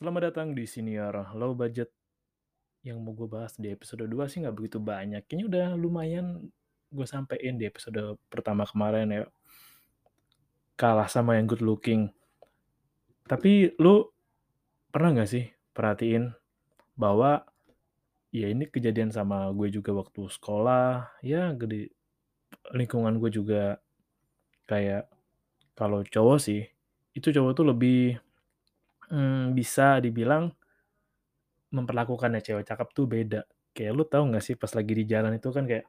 Selamat datang di Senior Low Budget. Yang mau gue bahas di episode 2 sih nggak begitu banyak. Kayaknya udah lumayan gue sampein di episode pertama kemarin ya. Kalah sama yang good looking. Tapi lu pernah nggak sih perhatiin bahwa ya ini kejadian sama gue juga waktu sekolah ya gede lingkungan gue juga kayak kalau cowok sih itu cowok tuh lebih hmm, bisa dibilang memperlakukannya cewek cakep tuh beda. Kayak lu tahu nggak sih pas lagi di jalan itu kan kayak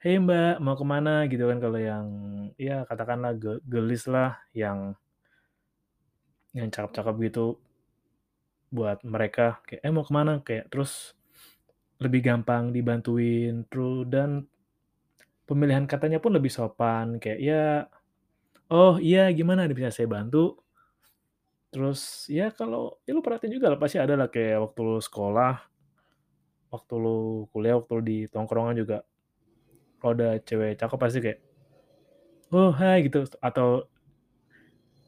hei mbak mau ke mana gitu kan kalau yang ya katakanlah ge gelis lah yang yang cakep-cakep gitu buat mereka. Kayak eh mau ke mana kayak terus lebih gampang dibantuin terus dan pemilihan katanya pun lebih sopan. Kayak ya oh iya gimana? Bisa saya bantu terus ya kalau ya lu perhatiin juga lah pasti ada lah kayak waktu lu sekolah waktu lu kuliah waktu lu di tongkrongan juga kalau ada cewek cakep pasti kayak oh hai gitu atau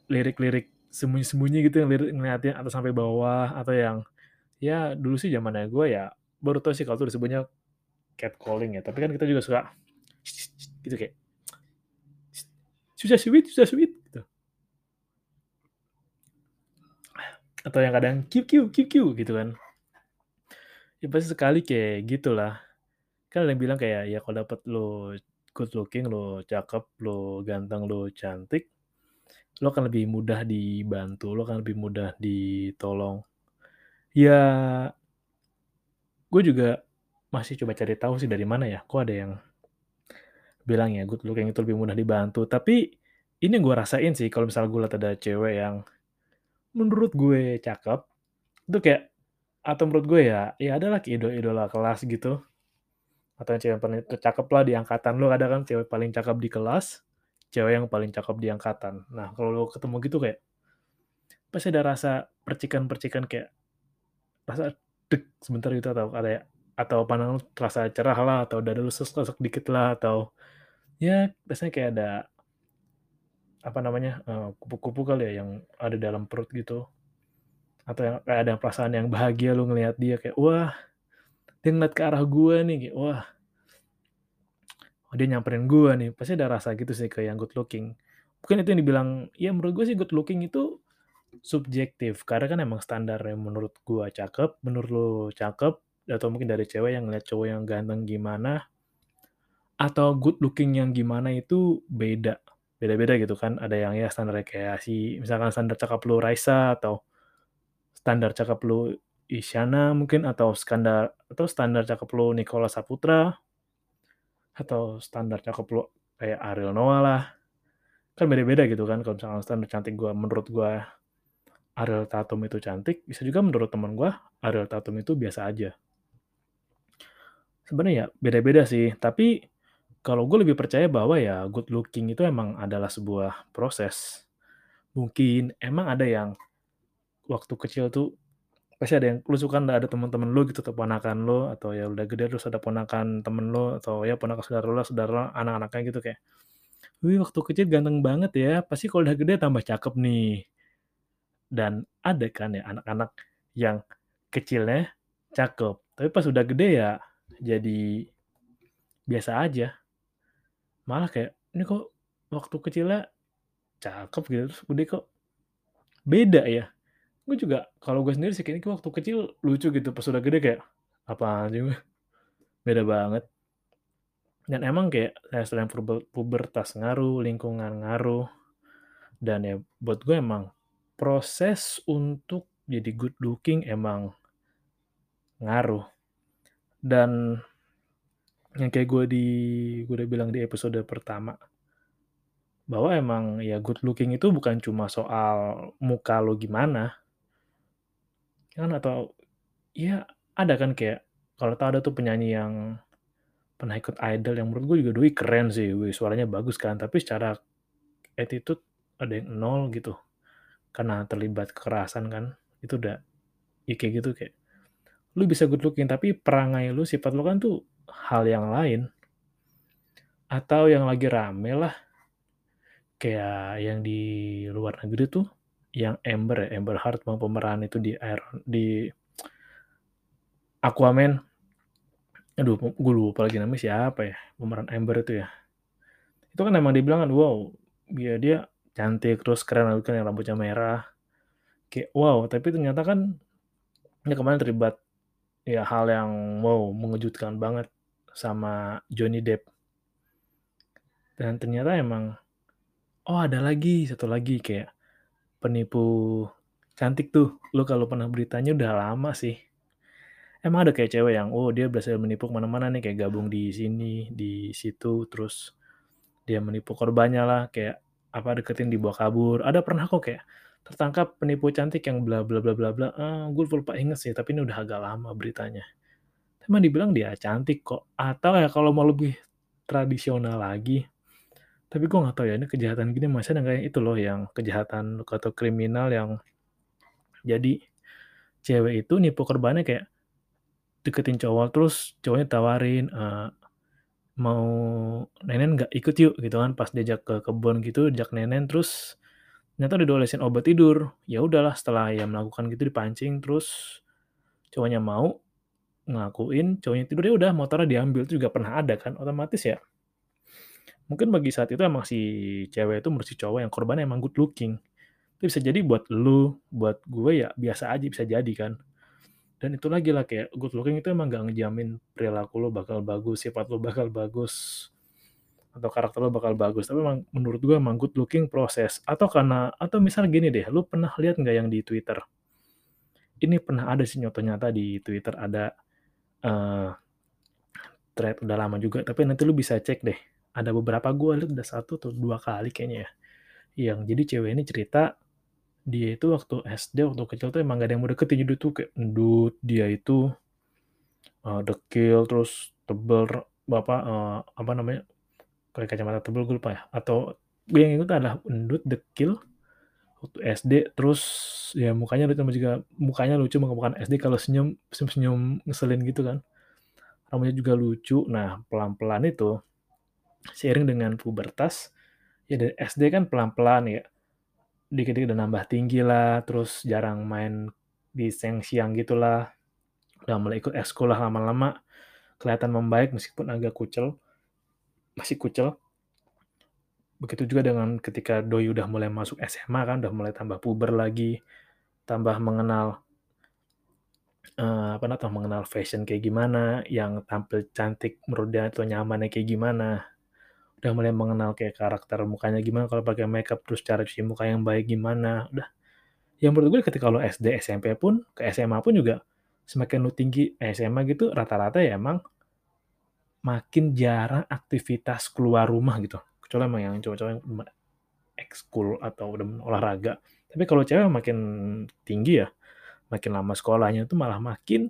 lirik-lirik sembunyi-sembunyi gitu yang lirik ngeliatin atau sampai bawah atau yang ya dulu sih zamannya gue ya baru tau sih kalau tuh disebutnya catcalling ya tapi kan kita juga suka gitu kayak susah sweet susah sweet gitu atau yang kadang kiu kiu gitu kan. Ya pasti sekali kayak gitulah. Kan ada yang bilang kayak ya kalau dapet lo good looking lo cakep lo ganteng lo cantik lo akan lebih mudah dibantu lo akan lebih mudah ditolong. Ya gue juga masih coba cari tahu sih dari mana ya kok ada yang bilang ya good looking itu lebih mudah dibantu. Tapi ini gue rasain sih kalau misalnya gue liat ada cewek yang menurut gue cakep itu kayak atau menurut gue ya ya adalah idola-idola kelas gitu. Atau yang cewek paling cakep lah di angkatan lo ada kan cewek paling cakep di kelas cewek yang paling cakep di angkatan. Nah kalau lo ketemu gitu kayak pasti ada rasa percikan-percikan kayak rasa dek sebentar gitu atau ada ya atau lu terasa cerah lah atau dada lu sesek dikit lah atau ya biasanya kayak ada apa namanya kupu-kupu kali ya yang ada dalam perut gitu. Atau yang kayak ada perasaan yang bahagia lu ngelihat dia kayak wah dia ngeliat ke arah gua nih kayak wah oh, dia nyamperin gua nih. Pasti ada rasa gitu sih kayak yang good looking. Mungkin itu yang dibilang ya menurut gue sih good looking itu subjektif. Karena kan emang standarnya menurut gua cakep menurut lu cakep atau mungkin dari cewek yang ngeliat cowok yang ganteng gimana atau good looking yang gimana itu beda beda-beda gitu kan. Ada yang ya standar kayak si misalkan standar cakep lu Raisa atau standar cakep lu Isyana mungkin atau standar atau standar cakep lu Nicola Saputra atau standar cakep lu kayak Ariel Noah lah. Kan beda-beda gitu kan kalau misalkan standar cantik gua menurut gua Ariel Tatum itu cantik bisa juga menurut teman gua Ariel Tatum itu biasa aja. Sebenarnya ya beda-beda sih. Tapi kalau gue lebih percaya bahwa ya good looking itu emang adalah sebuah proses. Mungkin emang ada yang waktu kecil tuh pasti ada yang lu suka ada teman-teman lu gitu atau ponakan lu? Atau ya udah gede terus ada ponakan temen lu atau ya ponakan saudara lu saudara anak-anaknya gitu kayak wih waktu kecil ganteng banget ya pasti kalau udah gede tambah cakep nih. Dan ada kan ya anak-anak yang kecilnya cakep tapi pas udah gede ya jadi biasa aja malah kayak ini kok waktu kecilnya cakep gitu terus gede kok beda ya Gue juga kalau gue sendiri sih kayaknya waktu kecil lucu gitu, pas udah gede kayak, sih mah, beda banget. Dan emang kayak ya selain pube pubertas ngaruh, lingkungan ngaruh, dan ya buat gue emang proses untuk jadi good looking emang ngaruh. Dan yang kayak gue di gue udah bilang di episode pertama, bahwa emang ya good looking itu bukan cuma soal muka lo gimana. Kan? Atau ya ada kan kayak kalau tau ada tuh penyanyi yang pernah ikut Idol yang menurut gue juga doi keren sih, wih suaranya bagus kan, tapi secara attitude ada yang nol gitu. Karena terlibat kekerasan kan, itu udah ya kayak gitu kayak lu bisa good looking tapi perangai lu, sifat lu kan tuh hal yang lain. Atau yang lagi rame lah, kayak yang di luar negeri tuh, yang Amber ya, Amber Heard yang pemeran itu di Iron di Aquaman. Aduh, gue lupa lagi namanya siapa ya, pemeran Amber itu ya. Itu kan emang dibilang kan, wow, ya dia cantik terus keren kan yang rambutnya merah. Kayak wow, tapi ternyata kan dia kemarin terlibat ya hal yang wow mengejutkan banget sama Johnny Depp. Dan ternyata emang oh ada lagi satu lagi kayak penipu cantik tuh. Lu kalau pernah beritanya udah lama sih. Emang ada kayak cewek yang oh dia berhasil menipu ke mana-mana nih kayak gabung di sini, di situ, terus dia menipu korbannya lah kayak apa deketin dibawa kabur. Ada pernah kok kayak tertangkap penipu cantik yang bla bla bla bla bla. Ah, gue lupa inget sih, tapi ini udah agak lama beritanya. Emang dibilang dia cantik kok. Atau ya kalau mau lebih tradisional lagi, tapi gue nggak tahu ya ini kejahatan gini masih ada kayak itu loh yang kejahatan atau kriminal yang jadi cewek itu nipu korbannya kayak deketin cowok terus cowoknya tawarin uh, mau nenen nggak ikut yuk gitu kan pas diajak ke kebun gitu diajak nenen terus ternyata udah diolesin obat tidur. Ya udahlah setelah ya melakukan gitu dipancing terus cowoknya mau ngakuin cowoknya tidur ya udah motornya diambil. Itu juga pernah ada kan otomatis ya. Mungkin bagi saat itu emang si cewek itu menurut si cowok yang korbannya emang good looking. Itu bisa jadi buat lu buat gue ya biasa aja bisa jadi kan. Dan itu lagi lah kayak good looking itu emang gak ngejamin perilaku lo bakal bagus, sifat lo bakal bagus, atau karakter lo bakal bagus. Tapi emang menurut gue emang good looking proses. Atau karena, atau misal gini deh, lo pernah lihat nggak yang di Twitter? Ini pernah ada sih nyata nyata di Twitter ada uh, thread udah lama juga, tapi nanti lo bisa cek deh. Ada beberapa gue lihat udah satu atau dua kali kayaknya ya. Yang jadi cewek ini cerita dia itu waktu SD, waktu kecil tuh emang gak ada yang mau deketin, jadi tuh kayak endut, dia itu uh, dekil, terus tebel, bapak uh, apa namanya, pakai kacamata tebel gue lupa ya, atau gue yang itu adalah endut, dekil, waktu SD, terus ya mukanya lucu juga. Mukanya lucu bukan SD kalau senyum senyum senyum ngeselin gitu kan. Rambutnya juga lucu. Nah pelan pelan itu seiring dengan pubertas ya dari SD kan pelan pelan ya. Dikit-dikit udah nambah tinggi lah, terus jarang main di siang-siang gitulah. Udah mulai ikut ekskul lah lama-lama. Kelihatan membaik meskipun agak kucel. Masih kucel. Begitu juga dengan ketika Doi udah mulai masuk SMA kan, udah mulai tambah puber lagi, tambah mengenal uh, apa namanya, mengenal fashion kayak gimana, yang tampil cantik menurut dia atau nyamannya kayak gimana udah mulai mengenal kayak karakter mukanya gimana kalau pakai makeup terus cara cuci muka yang baik gimana udah yang menurut gue ketika lo SD SMP pun ke SMA pun juga semakin lo tinggi SMA gitu rata-rata ya emang makin jarang aktivitas keluar rumah gitu. Kecuali emang yang cowok-cowok yang ekskul atau udah olahraga. Tapi kalau cewek makin tinggi ya makin lama sekolahnya tuh malah makin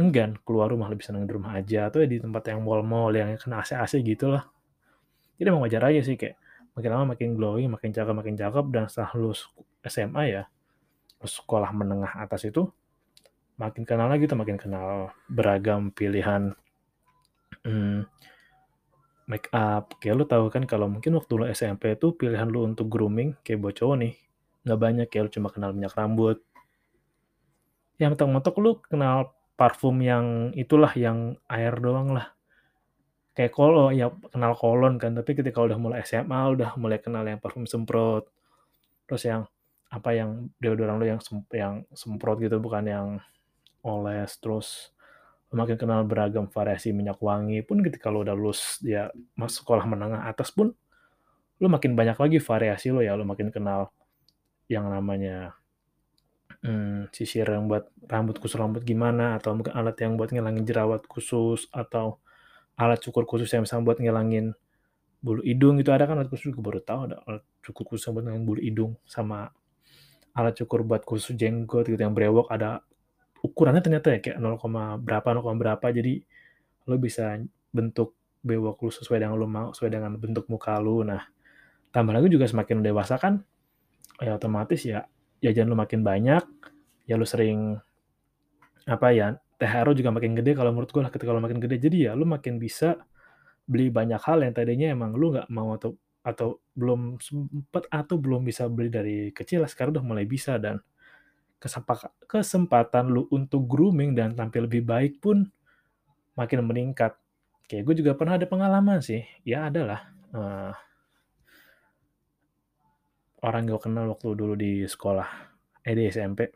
enggan keluar rumah lebih senang di rumah aja atau ya di tempat yang mall-mall yang kena AC-AC gitu lah jadi emang wajar aja sih kayak makin lama makin glowing, makin cakep, makin cakep dan setelah lulus SMA ya, sekolah menengah atas itu makin kenal lagi tuh, makin kenal beragam pilihan hmm, make up. Kayak lu tahu kan kalau mungkin waktu lu SMP itu pilihan lu untuk grooming kayak buat nih nggak banyak ya lu cuma kenal minyak rambut. Yang mentok-mentok lu kenal parfum yang itulah yang air doang lah kayak kolon ya kenal kolon kan tapi ketika udah mulai SMA udah mulai kenal yang parfum semprot terus yang apa yang deodoran lu yang sem yang semprot gitu bukan yang oles, terus makin kenal beragam variasi minyak wangi pun ketika lu udah lulus ya masuk sekolah menengah atas pun, lu makin banyak lagi variasi lu ya, lu makin kenal yang namanya, mmm, sisir yang buat rambut khusus rambut gimana, atau mungkin alat yang buat ngilangin jerawat khusus, atau alat cukur khusus yang misalnya buat ngilangin bulu hidung itu ada kan alat khusus, gue baru tahu ada alat cukur khusus buat ngilangin bulu hidung, sama alat cukur buat khusus jenggot gitu yang brewok ada ukurannya ternyata ya kayak 0, berapa, 0, berapa jadi lu bisa bentuk bewok lu sesuai dengan lu mau, sesuai dengan bentuk muka lu. Nah, tambah lagi juga semakin dewasa kan, ya otomatis ya jajan lu makin banyak, ya lu sering apa ya, THR juga makin gede kalau menurut gue lah ketika lu makin gede. Jadi ya lu makin bisa beli banyak hal yang tadinya emang lu nggak mau atau atau belum sempet atau belum bisa beli dari kecil, sekarang udah mulai bisa dan kesempatan lu untuk grooming dan tampil lebih baik pun makin meningkat. Kayak gue juga pernah ada pengalaman sih, ya ada lah, eee orang gue kenal waktu dulu di sekolah, eh di SMP.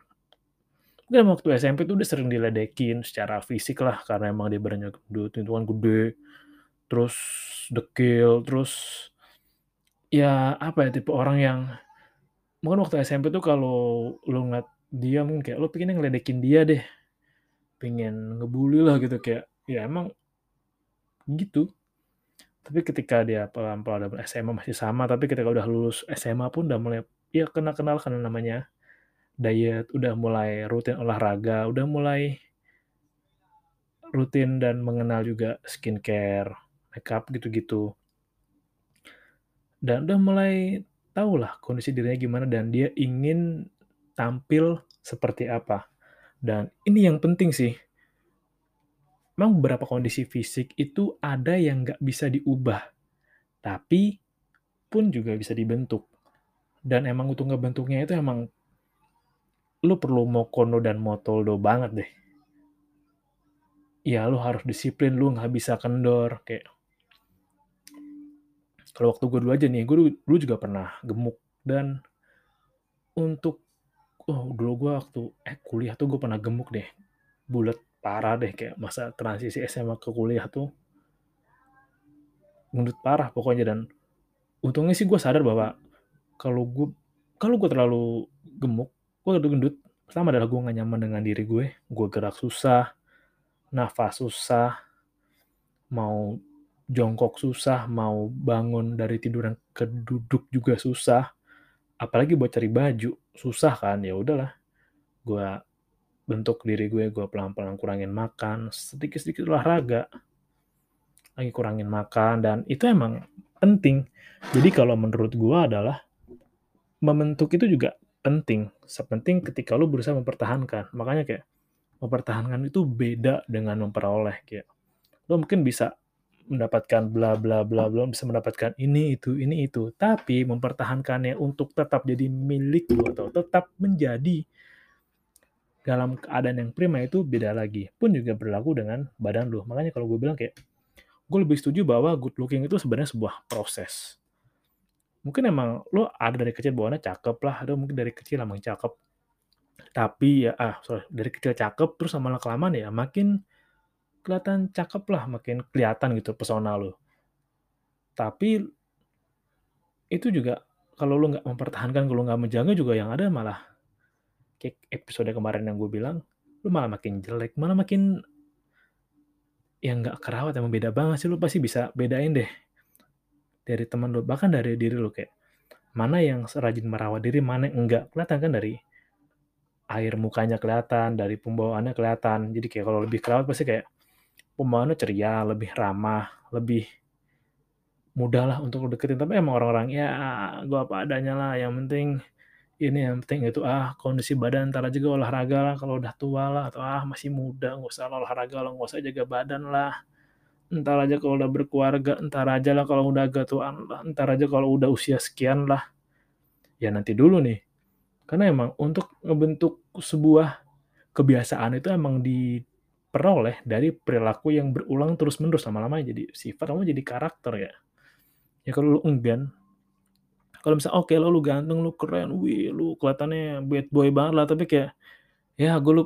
Dan waktu SMP tuh dia sering diledekin secara fisik lah, karena emang dia badannya gendut, itu kan gede, terus dekil, terus ya apa ya, tipe orang yang mungkin waktu SMP tuh kalau lu ngeliat dia mungkin kayak lu pengennya ngeledekin dia deh, pengen nge-bully lah gitu, kayak ya emang gitu. Tapi ketika dia pelan-pelan SMA masih sama, tapi ketika udah lulus SMA pun udah mulai ya kenal-kenal kan namanya diet, udah mulai rutin olahraga, udah mulai rutin dan mengenal juga skincare, makeup, gitu-gitu. Dan udah mulai tahu lah kondisi dirinya gimana dan dia ingin tampil seperti apa. Dan ini yang penting sih. Memang beberapa kondisi fisik itu ada yang nggak bisa diubah, tapi pun juga bisa dibentuk. Dan emang untuk ngebentuknya itu emang lu perlu mokono dan motoldo banget deh. Ya lu harus disiplin, lu nggak bisa kendor, kayak kalau waktu gue dulu aja nih, gue dulu juga pernah gemuk dan untuk oh dulu gue waktu eh kuliah tuh gue pernah gemuk deh, bulet parah deh kayak masa transisi SMA ke kuliah tuh. Gendut parah pokoknya dan untungnya sih gue sadar bahwa kalau gue kalau gue terlalu gemuk, gue udah gendut, pertama adalah gue nggak nyaman dengan diri gue, gue gerak susah, nafas susah, mau jongkok susah, mau bangun dari tiduran ke duduk juga susah, apalagi buat cari baju susah kan, ya udahlah, gue bentuk diri gue, gue pelan-pelan kurangin makan, sedikit-sedikit olahraga, lagi kurangin makan, dan itu emang penting. Jadi kalau menurut gue adalah membentuk itu juga penting, sepenting ketika lu berusaha mempertahankan. Makanya kayak mempertahankan itu beda dengan memperoleh, kayak lu mungkin bisa mendapatkan bla bla bla bla, bisa mendapatkan ini itu ini itu, tapi mempertahankannya untuk tetap jadi milik lu atau tetap menjadi dalam keadaan yang prima itu beda lagi. Pun juga berlaku dengan badan lu. Makanya kalau gue bilang kayak gue lebih setuju bahwa good looking itu sebenarnya sebuah proses. Mungkin emang lo ada dari kecil bawaannya cakep lah, atau mungkin dari kecil emang cakep. Tapi ya, ah sorry, dari kecil cakep terus lama kelamaan ya makin kelihatan cakep lah, makin kelihatan gitu pesona lo. Tapi itu juga kalau lo nggak mempertahankan, kalau nggak menjaga juga yang ada malah kayak episode kemarin yang gue bilang, lo malah makin jelek, malah makin yang nggak kerawat, emang beda banget sih, lo pasti bisa bedain deh dari teman lo, bahkan dari diri lo kayak mana yang rajin merawat diri, mana yang enggak. Kelihatan kan dari air mukanya kelihatan, dari pembawaannya kelihatan. Jadi kayak kalau lebih kerawat pasti kayak pembawaannya ceria, lebih ramah, lebih mudah lah untuk deketin. Tapi emang orang-orang ya gue apa adanya lah, yang penting ini yang penting itu ah kondisi badan ntar aja olahraga lah kalau udah tua lah atau ah masih muda nggak usah olahraga lah nggak usah jaga badan lah entar aja kalau udah berkeluarga, entar aja lah kalau udah agak tuaan lah, entar aja kalau udah usia sekian lah. Ya nanti dulu nih. Karena emang untuk ngebentuk sebuah kebiasaan itu emang diperoleh dari perilaku yang berulang terus-menerus lama-lama jadi sifat kamu jadi karakter ya. Ya kalau lu enggan Kalau misal oke lo lu ganteng, lu keren, wih lu kelihatannya bad boy banget lah, tapi kayak, ya gue lu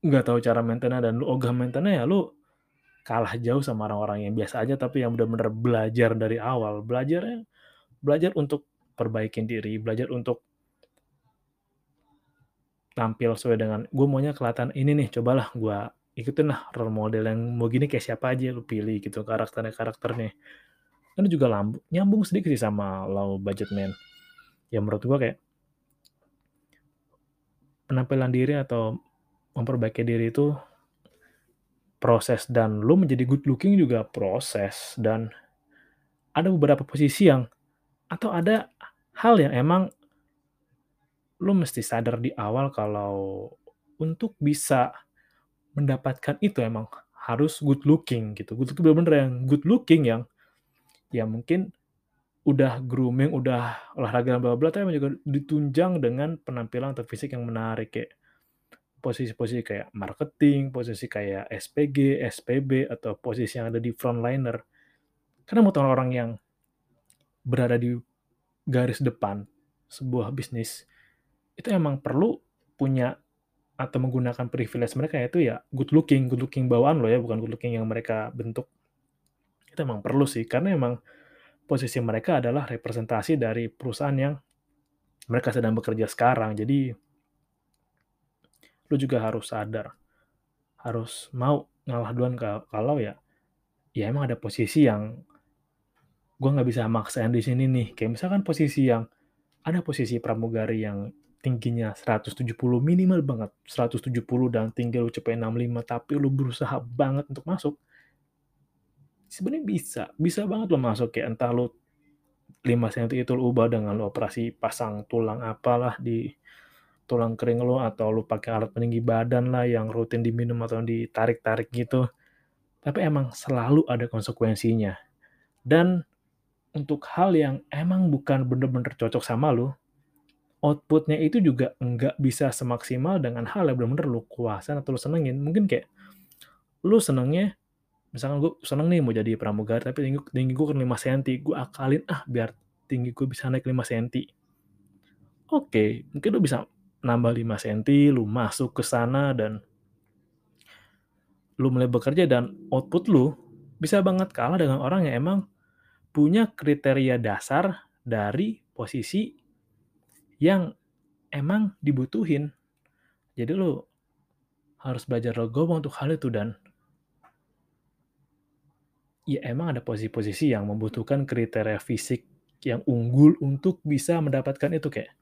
nggak tahu cara maintain-nya dan lu ogah maintain-nya ya lu kalah jauh sama orang-orang yang biasa aja tapi yang bener-bener belajar dari awal. Belajarnya belajar untuk perbaikin diri, belajar untuk tampil sesuai dengan gue maunya kelihatan ini nih, cobalah gue ikutin lah role model yang mau gini kayak siapa aja lu pilih gitu karakternya karakternya. Kan juga lambu, nyambung sedikit sih sama low budget man. Ya menurut gue kayak penampilan diri atau memperbaiki diri itu proses dan lu menjadi good looking juga proses dan ada beberapa posisi yang atau ada hal yang emang lu mesti sadar di awal kalau untuk bisa mendapatkan itu emang harus good looking gitu. Good looking bener-bener yang good looking yang ya mungkin udah grooming, udah olahraga dan bla bla tapi juga ditunjang dengan penampilan atau fisik yang menarik kayak posisi-posisi kayak marketing, posisi kayak SPG, SPB atau posisi yang ada di frontliner. Karena buat orang-orang yang berada di garis depan sebuah bisnis itu emang perlu punya atau menggunakan privilege mereka yaitu ya good looking, good looking bawaan lo ya, bukan good looking yang mereka bentuk. Itu emang perlu sih, karena emang posisi mereka adalah representasi dari perusahaan yang mereka sedang bekerja sekarang. Jadi lu juga harus sadar, harus mau ngalah duluan kalau ya, ya emang ada posisi yang gue nggak bisa maksain di sini nih. Kayak misalkan posisi yang ada posisi pramugari yang tingginya 170 minimal banget 170 dan tinggi lu capai 65 tapi lu berusaha banget untuk masuk sebenarnya bisa bisa banget lo masuk. Kayak entah lu 5 cm itu lu ubah dengan lu operasi pasang tulang apalah di tulang kering lo atau lu pakai alat peninggi badan lah yang rutin diminum atau ditarik-tarik gitu. Tapi emang selalu ada konsekuensinya. Dan untuk hal yang emang bukan bener-bener cocok sama lu outputnya itu juga nggak bisa semaksimal dengan hal yang benar-benar lu kuasain atau lu senengin. Mungkin kayak lu senengnya, misalkan gue seneng nih mau jadi pramugari, tapi tinggi, tinggi gue kan 5 cm, gue akalin ah biar tinggi gue bisa naik 5 cm. Oke, mungkin lu bisa nambah 5 cm, lu masuk ke sana dan lu mulai bekerja dan output lu bisa banget kalah dengan orang yang emang punya kriteria dasar dari posisi yang emang dibutuhin. Jadi lo harus belajar legowo untuk hal itu dan ya emang ada posisi-posisi yang membutuhkan kriteria fisik yang unggul untuk bisa mendapatkan itu kayak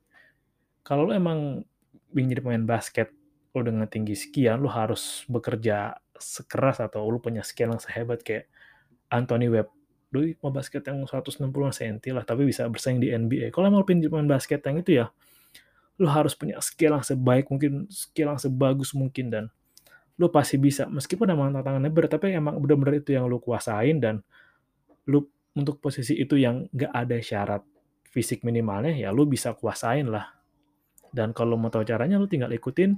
kalau lo emang ingin jadi pemain basket lo dengan tinggi sekian lo harus bekerja sekeras atau lo punya skill yang sehebat kayak Anthony Webb doi mau basket yang 160 cm lah tapi bisa bersaing di NBA kalau mau pinjam main basket yang itu ya lo harus punya skill yang sebaik mungkin skill yang sebagus mungkin dan lo pasti bisa. Meskipun emang tantangannya berat tapi emang benar-benar itu yang lo kuasain dan lo untuk posisi itu yang gak ada syarat fisik minimalnya ya lo bisa kuasain lah. Dan kalau mau tahu caranya lo tinggal ikutin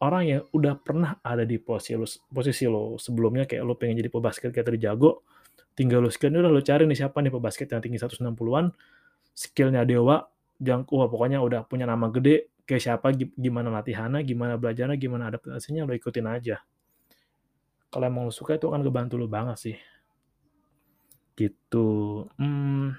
orang yang udah pernah ada di posisi lo, posisi lo sebelumnya. Kayak lo pengen jadi pebasket kayak tadi jago tinggal lu scan udah lu cari nih siapa nih pebasket yang tinggi 160-an skillnya dewa jangan wah pokoknya udah punya nama gede kayak siapa gimana latihannya gimana belajarnya gimana adaptasinya lo ikutin aja. Kalau emang lu suka itu akan ngebantu lu banget sih. Gitu. Hmm,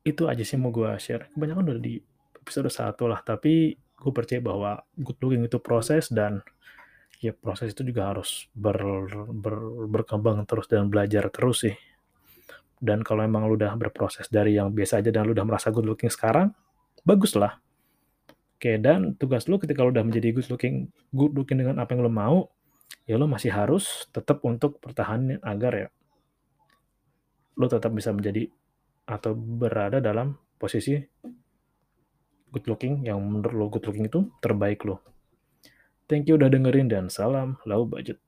itu aja sih mau gue share. Kebanyakan udah di episode satu lah tapi gue percaya bahwa good looking itu proses dan ya proses itu juga harus ber, ber, berkembang terus dan belajar terus sih. Dan kalau emang lu udah berproses dari yang biasa aja dan lu udah merasa good looking sekarang, bagus lah. Oke, dan tugas lu ketika lu udah menjadi good looking, good looking dengan apa yang lu mau, ya lu masih harus tetap untuk pertahanan agar ya lu tetap bisa menjadi atau berada dalam posisi good looking yang menurut lo good looking itu terbaik lo. Thank you udah dengerin dan salam low budget.